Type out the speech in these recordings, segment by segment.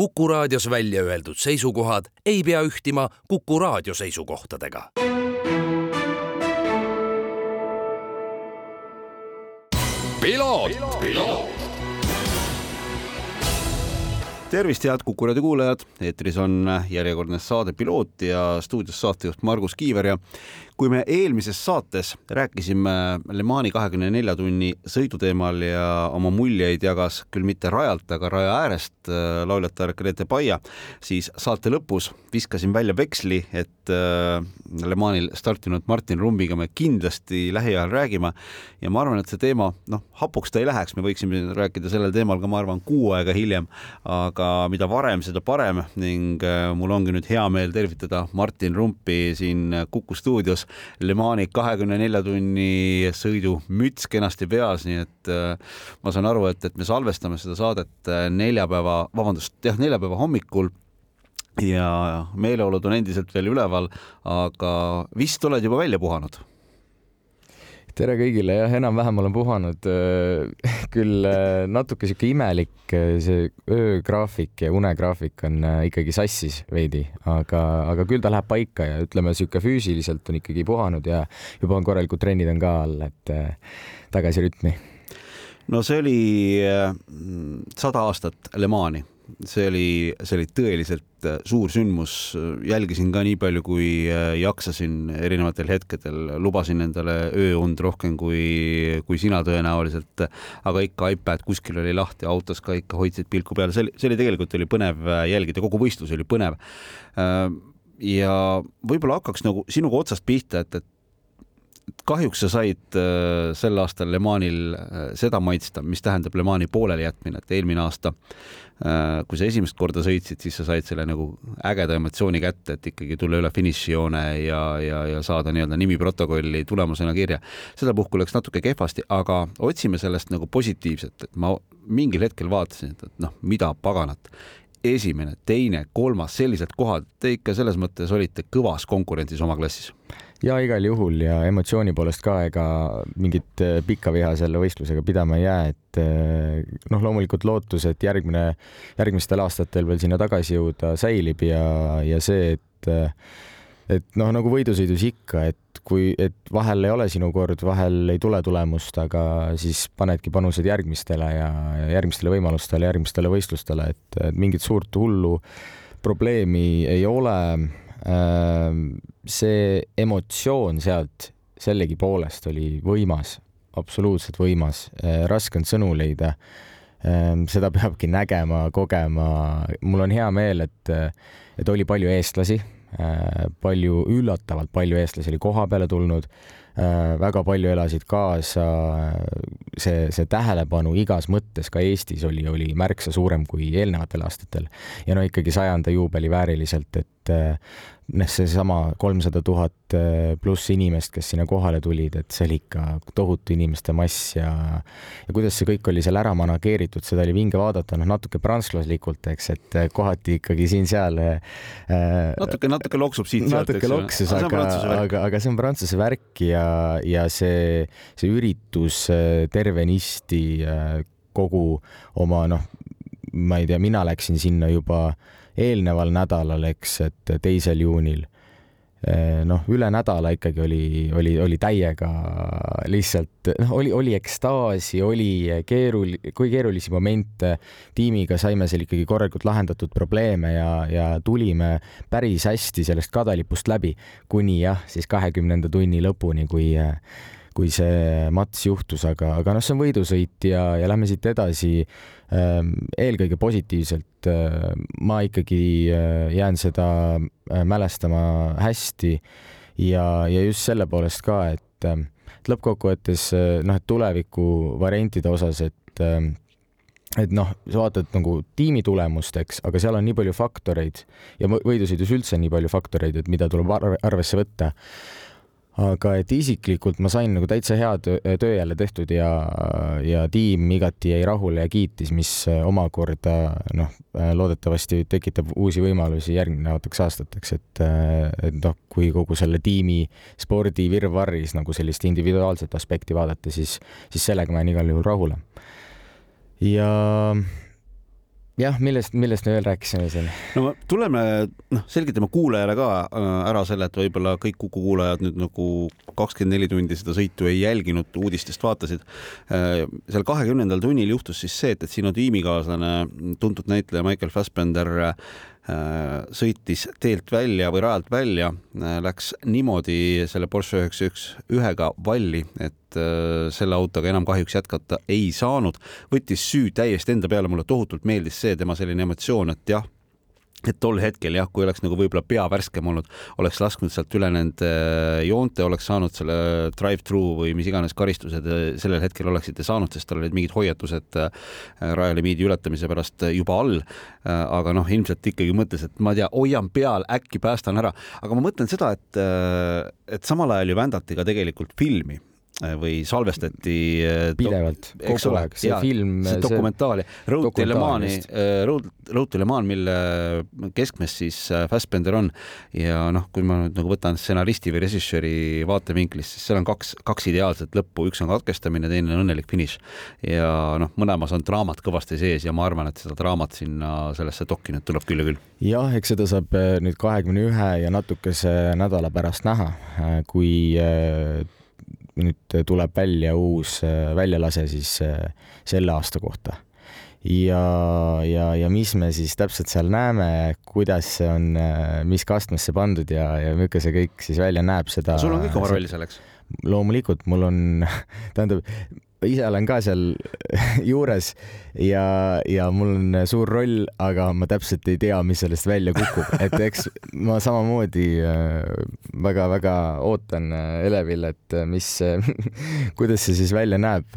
Kuku raadios välja öeldud seisukohad ei pea ühtima Kuku raadio seisukohtadega. tervist, head Kuku raadio kuulajad, eetris on järjekordne saade Piloot ja stuudios saatejuht Margus Kiiver ja kui me eelmises saates rääkisime Le Mani kahekümne nelja tunni sõidu teemal ja oma muljeid jagas küll mitte rajalt, aga raja äärest äh, lauljate Grete Paia, siis saate lõpus viskasin välja veksli, et äh, Le Manil startinud Martin Rumbiga me kindlasti lähiajal räägime. Ja ma arvan, et see teema, noh, hapuks ta ei läheks, me võiksime rääkida sellel teemal ka, ma arvan, kuu aega hiljem, aga mida varem, seda parem. Ning äh, mul ongi nüüd hea meel tervitada Martin Rumpi siin Kuku stuudios Le Mani kahekümne nelja tunni sõidu müts kenasti peas, nii et äh, ma saan aru, et, et me salvestame seda saadet äh, neljapäeva, vabandust, jah, neljapäeva hommikul ja meeleolud on endiselt veel üleval, aga vist oled juba välja puhanud tere kõigile, jah, enam-vähem olen puhanud. Äh, küll äh, natuke sihuke imelik, äh, see öögraafik ja unegraafik on ikkagi sassis veidi, aga, aga küll ta läheb paika ja ütleme, sihuke füüsiliselt on ikkagi puhanud ja juba on korralikud trennid on ka all, et tagasi rütmi. no see oli sada aastat Le Mani see oli, see oli tõeliselt äh, suur sündmus, jälgisin ka nii palju, kui äh, jaksasin erinevatel hetkedel, lubasin endale ööund rohkem kui, kui sina tõenäoliselt, aga ikka iPad kuskil oli lahti, autos ka ikka hoidsid pilku peal, see oli, see oli tegelikult oli põnev äh, jälgida, kogu võistlus oli põnev. ja võib-olla hakkaks nagu sinuga otsast pihta, et, et kahjuks sa said äh, sel aastal Le Manil äh, seda maitsta, mis tähendab Le Mani pooleli jätmine, et eelmine aasta äh, kui sa esimest korda sõitsid, siis sa said selle nagu ägeda emotsiooni kätte, et ikkagi tulla üle finišijoone ja, ja, ja saada nii-öelda nimi protokolli tulemusena kirja. sedapuhku läks natuke kehvasti, aga otsime sellest nagu positiivset, et ma mingil hetkel vaatasin, et, et noh, mida paganat esimene, teine, kolmas, sellised kohad, te ikka selles mõttes olite kõvas konkurentsis oma klassis ja igal juhul ja emotsiooni poolest ka, ega mingit äh, pikka viha selle võistlusega pidama ei jää, et äh, noh, loomulikult lootus, et järgmine, järgmistel aastatel veel sinna tagasi jõuda säilib ja, ja see, et äh, et noh, nagu võidusõidus ikka, et kui, et vahel ei ole sinu kord, vahel ei tule tulemust, aga siis panedki panused järgmistele ja, järgmistele võimalustele, järgmistele võistlustele, et mingit suurt hullu probleemi ei ole see emotsioon sealt sellegipoolest oli võimas, absoluutselt võimas, ehm, raske on sõnu leida. Ehm, seda peabki nägema, kogema. mul on hea meel, et, et oli palju eestlasi, palju, üllatavalt palju eestlasi oli koha peale tulnud väga palju elasid kaasa, see, see tähelepanu igas mõttes ka Eestis oli, oli märksa suurem kui eelnevatel aastatel. ja no ikkagi sajanda juubeli vääriliselt, et noh, seesama kolmsada tuhat eh, pluss inimest, kes sinna kohale tulid, et see oli ikka tohutu inimeste mass ja ja kuidas see kõik oli seal ära manageeritud, seda oli vinge vaadata, noh, natuke prantslaslikult, eks, et eh, kohati ikkagi siin-seal äh, natuke, natuke loksub siit-sealt. natuke loksus, aga, aga, aga see on prantsuse värk ja, ja see, see üritus tervenisti kogu oma noh, ma ei tea, mina läksin sinna juba äh, eelneval nädalal, eks, et teisel juunil. Eh, noh, üle nädala ikkagi oli, oli, oli täiega lihtsalt, noh, oli, oli ekstaasi, oli keerul-, kui keerulisi momente, tiimiga saime seal ikkagi korralikult lahendatud probleeme ja, ja tulime päris hästi sellest kadelipust läbi, kuni jah, siis kahekümnenda tunni lõpuni, kui kui see mats juhtus, aga, aga noh, see on võidusõit ja, ja lähme siit edasi. Ehm, eelkõige positiivselt ehm, ma ikkagi ehm, jään seda mälestama hästi ja, ja just selle poolest ka, et, et lõppkokkuvõttes noh, et tuleviku variantide osas, et et noh, sa vaatad nagu tiimi tulemust, eks, aga seal on nii palju faktoreid ja võidusõidus üldse on nii palju faktoreid, et mida tuleb arvesse võtta aga et isiklikult ma sain nagu täitsa hea töö jälle tehtud ja, ja tiim igati jäi rahule ja kiitis, mis omakorda noh, loodetavasti tekitab uusi võimalusi järgnevateks aastateks, et, et noh, kui kogu selle tiimi spordi virvarris nagu sellist individuaalset aspekti vaadata, siis, siis sellega ma jään igal juhul rahule. ja jah, millest, millest me veel rääkisime siin? no tuleme, noh, selgitame kuulajale ka äh, ära selle, et võib-olla kõik Kuku kuulajad nüüd nagu kakskümmend neli tundi seda sõitu ei jälginud, uudistest vaatasid. Äh, seal kahekümnendal tunnil juhtus siis see, et, et sinu tiimikaaslane, tuntud näitleja Michael Fassbender sõitis teelt välja või rajalt välja, äh, läks niimoodi selle Porsche üheksa üks ühega valli, et äh, selle autoga enam kahjuks jätkata ei saanud, võttis süü täiesti enda peale, mulle tohutult meeldis see tema selline emotsioon, et jah et tol hetkel jah, kui oleks nagu võib-olla pea värskem olnud, oleks lasknud sealt üle nende äh, joonte, oleks saanud selle drive-thru või mis iganes karistused äh, sellel hetkel oleksite saanud, sest tal olid mingid hoiatused äh, rajalimiidi ületamise pärast juba all. aga noh, ilmselt ikkagi mõtles, et ma ei tea, hoian peal, äkki päästan ära, aga ma mõtlen seda, et, et samal ajal ju vändati ka tegelikult filmi Äh, või salvestati äh, pidevalt, kogu aeg, see ja, film, see dokumentaali, Road to Le Mani, äh, Road, Road to Le Mani, mille keskmes siis Fassbender on. Ja noh, kui ma nüüd nagu võtan stsenaristi või režissööri vaatevinklist, siis seal on kaks, kaks ideaalset lõppu, üks on katkestamine, teine on õnnelik finiš. ja noh, mõlemas on draamat kõvasti sees ja ma arvan, et seda draamat sinna sellesse dokki nüüd tuleb küll ja küll. jah, eks seda saab nüüd kahekümne ühe ja natukese nädala pärast näha, kui nüüd tuleb välja uus väljalase siis selle aasta kohta. ja, ja, ja mis me siis täpselt seal näeme, kuidas see on, mis kastmesse pandud ja, ja milline see kõik siis välja näeb, seda. sul on kõik oma roll selleks? loomulikult, mul on, tähendab ise olen ka seal juures ja, ja mul on suur roll, aga ma täpselt ei tea, mis sellest välja kukub, et eks ma samamoodi väga-väga äh, ootan äh, elevil, et äh, mis kuidas see siis välja näeb.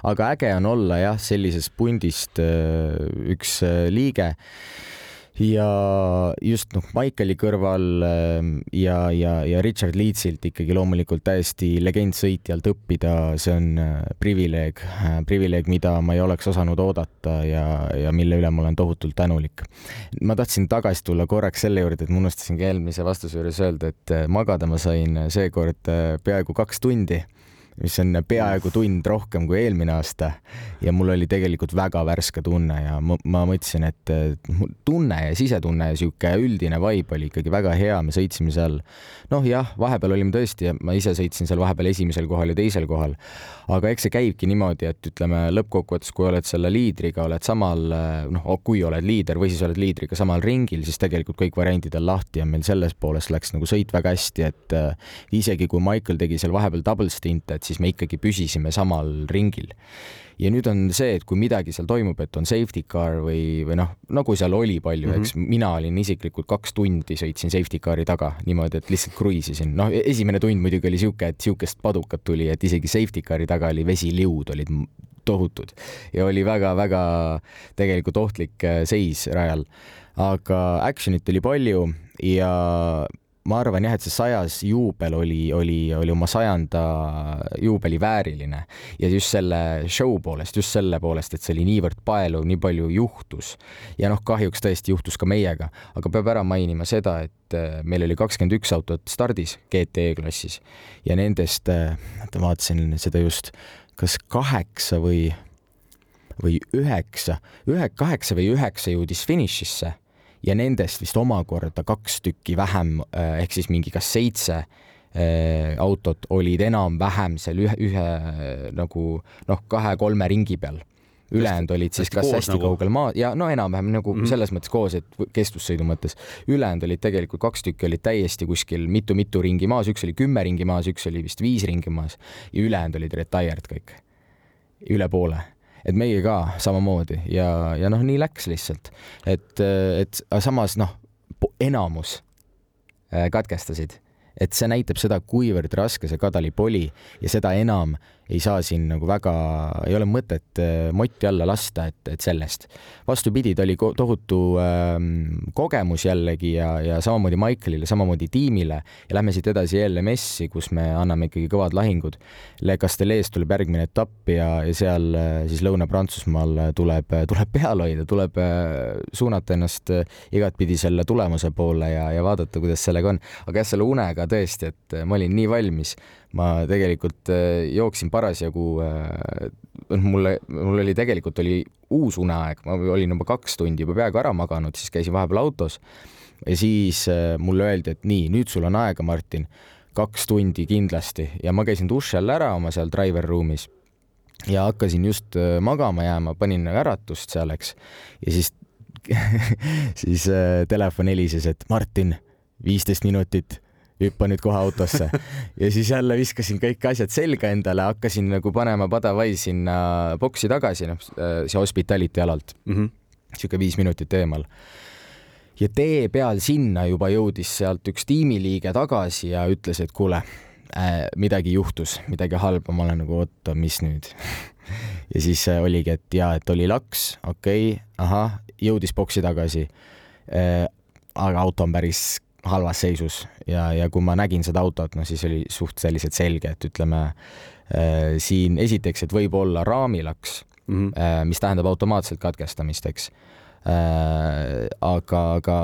aga äge on olla jah, sellisest pundist üks liige ja just noh, Michaeli kõrval ähm, ja, ja, ja Richard Leedsilt ikkagi loomulikult täiesti legendsõitjalt õppida, see on äh, privileeg, äh, privileeg, mida ma ei oleks osanud oodata ja, ja mille üle ma olen tohutult tänulik. ma tahtsin tagasi tulla korraks selle juurde, et ma unustasingi eelmise vastuse juures öelda, et äh, magada ma sain seekord peaaegu kaks tundi mis on peaaegu tund rohkem kui eelmine aasta. Ja mul oli tegelikult väga värske tunne ja ma, ma mõtlesin, et tunne ja sisetunne ja sihuke üldine vibe oli ikkagi väga hea, me sõitsime seal. noh, jah, vahepeal olime tõesti, ma ise sõitsin seal vahepeal esimesel kohal ja teisel kohal, aga eks see käibki niimoodi, et ütleme lõppkokkuvõttes, kui oled selle liidriga, oled samal noh, kui oled liider või siis oled liidriga samal ringil, siis tegelikult kõik variandid on lahti ja meil selles poolest läks nagu sõit väga hästi, et isegi kui Michael tegi seal vahepeal double stint'e, et siis me ikkagi püsisime samal ringil. ja nüüd on see, et kui midagi seal toimub, et on safety car või, või noh, nagu seal oli palju mm, -hmm. eks mina olin isiklikult kaks tundi sõitsin safety car'i taga niimoodi, et lihtsalt kruiisisin. noh, esimene tund muidugi oli sihuke, et sihukest padukat tuli, et isegi safety car'i taga oli vesiliud olid tohutud ja oli väga-väga tegelikult ohtlik äh, seis rajal. aga action'it oli palju ja ma arvan jah, et see sajas juubel oli, oli, oli oma sajanda juubeli vääriline. Ja just selle show poolest, just selle poolest, et see oli niivõrd paeluv, nii palju juhtus. Ja noh, kahjuks tõesti juhtus ka meiega, aga peab ära mainima seda, et äh, meil oli kakskümmend üks autot stardis GT klassis. Ja nendest, äh, vaatasin seda just, kas kaheksa või, või üheksa, ühe, kaheksa või üheksa jõudis finišisse ja nendest vist omakorda kaks tükki vähem äh, ehk siis mingi kas seitse äh, autot olid enam-vähem seal ühe, ühe nagu noh, kahe-kolme ringi peal ülejäänud olid siis kas hästi nagu... kaugel maa ja no enam-vähem nagu mm -hmm. selles mõttes koos, et kestvussõidu mõttes. ülejäänud olid tegelikult kaks tükki olid täiesti kuskil mitu-mitu ringi maas, üks oli kümme ringi maas, üks oli vist viis ringi maas ja ülejäänud olid retired kõik, üle poole et meie ka samamoodi. Ja, ja noh, nii läks lihtsalt, et, et samas noh, enamus äh, katkestasid, et see näitab seda, kuivõrd raske see kadalip oli ja seda enam ei saa siin nagu väga, ei ole mõtet äh, motti alla lasta, et, et sellest. vastupidi, ta oli tohutu ähm, kogemus jällegi ja, ja samamoodi Michaelile, samamoodi tiimile ja lähme siit edasi LMS-i, kus me anname ikkagi kõvad lahingud. Le Castellees tuleb järgmine etapp ja, ja seal äh, siis Lõuna-Prantsusmaal tuleb, tuleb peal hoida, tuleb äh, suunata ennast igatpidi selle tulemuse poole ja, ja vaadata, kuidas sellega on. aga jah, selle unega tõesti, et ma olin nii valmis. Ma tegelikult äh, jooksin parasjagu, äh, noh, mulle, mul oli tegelikult oli uus uneaeg, ma olin juba kaks tundi juba peaaegu ära maganud, siis käisin vahepeal autos. Ja siis äh, mulle öeldi, et nii, nüüd sul on aega, Martin, kaks tundi kindlasti. Ja ma käisin duši all ära oma seal driver room'is ja hakkasin just äh, magama jääma, panin äratust seal, eks, ja siis siis äh, telefon helises, et Martin, viisteist minutit hüppa nüüd kohe autosse ja siis jälle viskasin kõik asjad selga endale, hakkasin nagu panema Padavai sinna boksi tagasi, noh, see hospitality alalt mm. -hmm. sihuke viis minutit eemal. ja tee peal sinna juba jõudis sealt üks tiimiliige tagasi ja ütles, et kuule äh,, midagi juhtus, midagi halba, ma olen nagu oota, mis nüüd ja siis äh, oligi, et jaa, et oli laks, okei okay,, ahah, jõudis boksi tagasi äh,. aga auto on päris halvas seisus ja, ja kui ma nägin seda autot, no siis oli suht selliselt selge, et ütleme äh, siin esiteks, et võib olla raamilaks mm, -hmm. äh, mis tähendab automaatselt katkestamist, eks äh,. aga, aga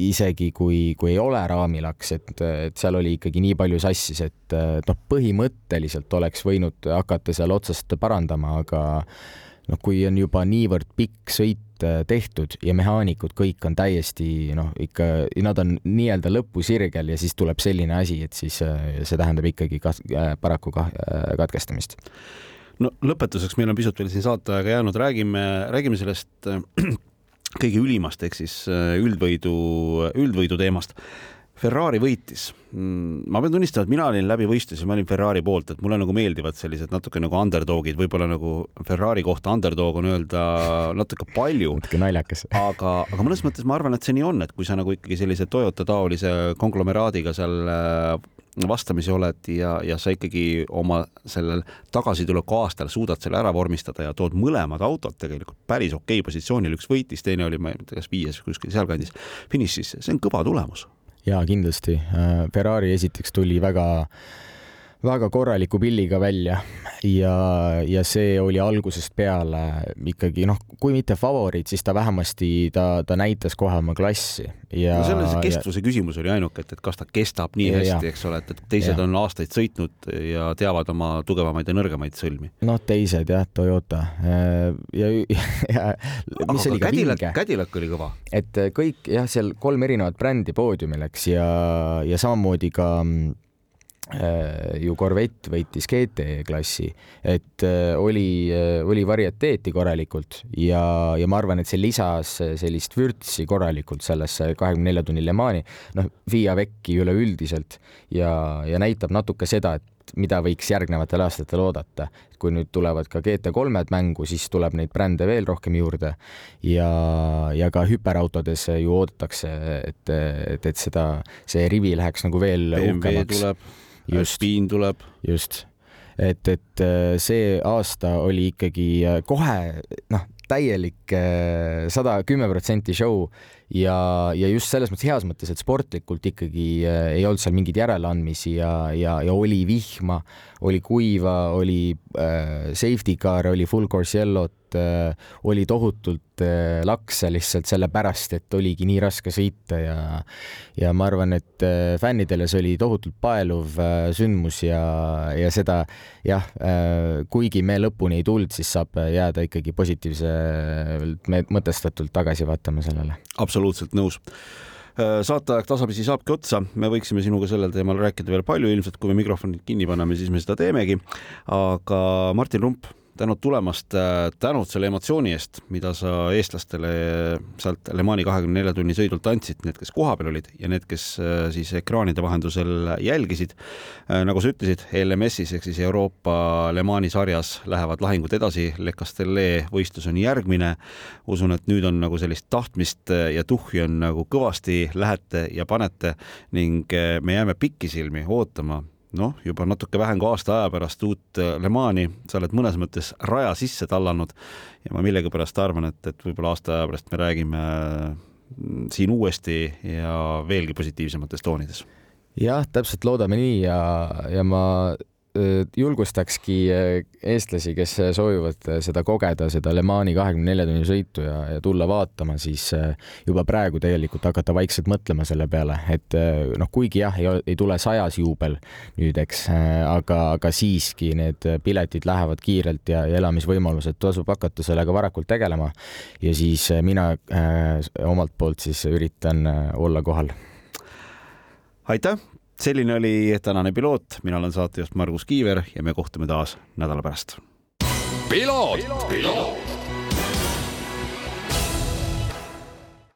isegi kui, kui ei ole raamilaks, et, et seal oli ikkagi nii palju sassis, et noh, põhimõtteliselt oleks võinud hakata seal otsast parandama, aga noh, kui on juba niivõrd pikk sõit Äh, tehtud ja mehaanikud kõik on täiesti noh, ikka nad on nii-öelda lõpusirgel ja siis tuleb selline asi, et siis äh, see tähendab ikkagi kas, äh, paraku ka, katkestamist. no lõpetuseks, meil on pisut veel siin saateaega jäänud, räägime, räägime sellest kõige ülimast ehk siis üldvõidu, üldvõidu teemast Ferrari võitis. Mm, ma pean tunnistama, et mina olin läbi võistlusi, ma olin Ferrari poolt, et mulle nagu meeldivad sellised natuke nagu underdog'id, võib-olla nagu Ferrari kohta underdog on öelda natuke palju. natuke naljakas. aga, aga mõnes mõttes ma arvan, et see nii on, et kui sa nagu ikkagi sellise Toyota taolise konglomeraadiga seal äh, vastamisi oled ja, ja sa ikkagi oma sellel tagasituleku aastal suudad selle ära vormistada ja tood mõlemad autod tegelikult päris okei positsioonil, üks võitis, teine oli, ma ei tea, kas viies kuskil sealkandis finišis, see on kõva tulemus jaa, kindlasti. Äh, Ferrari esiteks tuli väga väga korraliku pilliga välja ja, ja see oli algusest peale ikkagi noh, kui mitte favoriit, siis ta vähemasti ta, ta näitas kohe oma klassi ja no selle see kestvuse ja... küsimus oli ainuke, et, et kas ta kestab nii ja, hästi, eks ole, et, et teised ja. on aastaid sõitnud ja teavad oma tugevamaid ja nõrgemaid sõlmi. noh, teised jah, Toyota ja, ja, ja mis oli ka Cadillac. Cadillac oli kõva. et kõik jah, seal kolm erinevat brändi poodiumil, eks, ja, ja samamoodi ka mm, Äh, ju Corvette võitis GT klassi, et äh, oli, äh, oli varieteeti korralikult ja, ja ma arvan, et see lisas sellist vürtsi korralikult sellesse kahekümne nelja tunni Le Mani, noh, Via Vecchi üleüldiselt ja, ja näitab natuke seda, et mida võiks järgnevatel aastatel oodata. kui nüüd tulevad ka GT3-d mängu, siis tuleb neid brände veel rohkem juurde ja, ja ka hüperautodes ju oodatakse, et, et, et seda, see rivi läheks nagu veel uhkemaks Alpine tuleb. just, et, et äh, see aasta oli ikkagi äh, kohe noh, täielik äh, sada kümme protsenti show ja, ja just selles mõttes heas mõttes, et sportlikult ikkagi äh, ei olnud seal mingeid järeleandmisi ja, ja, ja oli vihma, oli kuiva, oli äh, safety car, oli full course yellow't äh,, oli tohutult äh, lakse lihtsalt sellepärast, et oligi nii raske sõita ja ja ma arvan, et äh, fännidele see oli tohutult paeluv äh, sündmus ja, ja seda jah äh,, kuigi me lõpuni ei tulnud, siis saab jääda ikkagi positiivselt mõtestatult tagasi vaatama sellele. absoluutselt absoluutselt nõus äh, saateaeg tasapisi saabki otsa, me võiksime sinuga sellel teemal rääkida veel palju, ilmselt kui me mikrofonid kinni paneme, siis me seda teemegi. aga Martin Rump tänud tulemast, äh, tänud selle emotsiooni eest, mida sa eestlastele sealt Le Mani kahekümne nelja tunni sõidult andsid, need, kes kohapeal olid ja need, kes äh, siis ekraanide vahendusel jälgisid. Äh, nagu sa ütlesid, LMS-is ehk siis Euroopa Le Mani sarjas lähevad lahingud edasi, Le Castellet võistlus on järgmine. usun, et nüüd on nagu sellist tahtmist ja tuhhi on nagu kõvasti lähete ja panete ning me jääme pikisilmi ootama noh, juba natuke vähem kui aasta aja pärast uut äh, Le Mani, sa oled mõnes mõttes raja sisse tallanud ja ma millegipärast arvan, et, et võib-olla aasta aja pärast me räägime mm, siin uuesti ja veelgi positiivsemates toonides. jah, täpselt loodame nii ja, ja ma julgustakski eestlasi, kes soovivad seda kogeda, seda Le Mani kahekümne nelja tunni sõitu ja, ja tulla vaatama, siis juba praegu tegelikult hakata vaikselt mõtlema selle peale, et noh, kuigi jah, ei tule sajas juubel nüüd, eks, aga, aga siiski need piletid lähevad kiirelt ja, ja elamisvõimalused tasub hakata sellega varakult tegelema. ja siis mina äh, omalt poolt siis üritan olla kohal aitäh, selline oli tänane piloot, mina olen saatejuht Margus Kiiver ja me kohtume taas nädala pärast. piloot, piloot..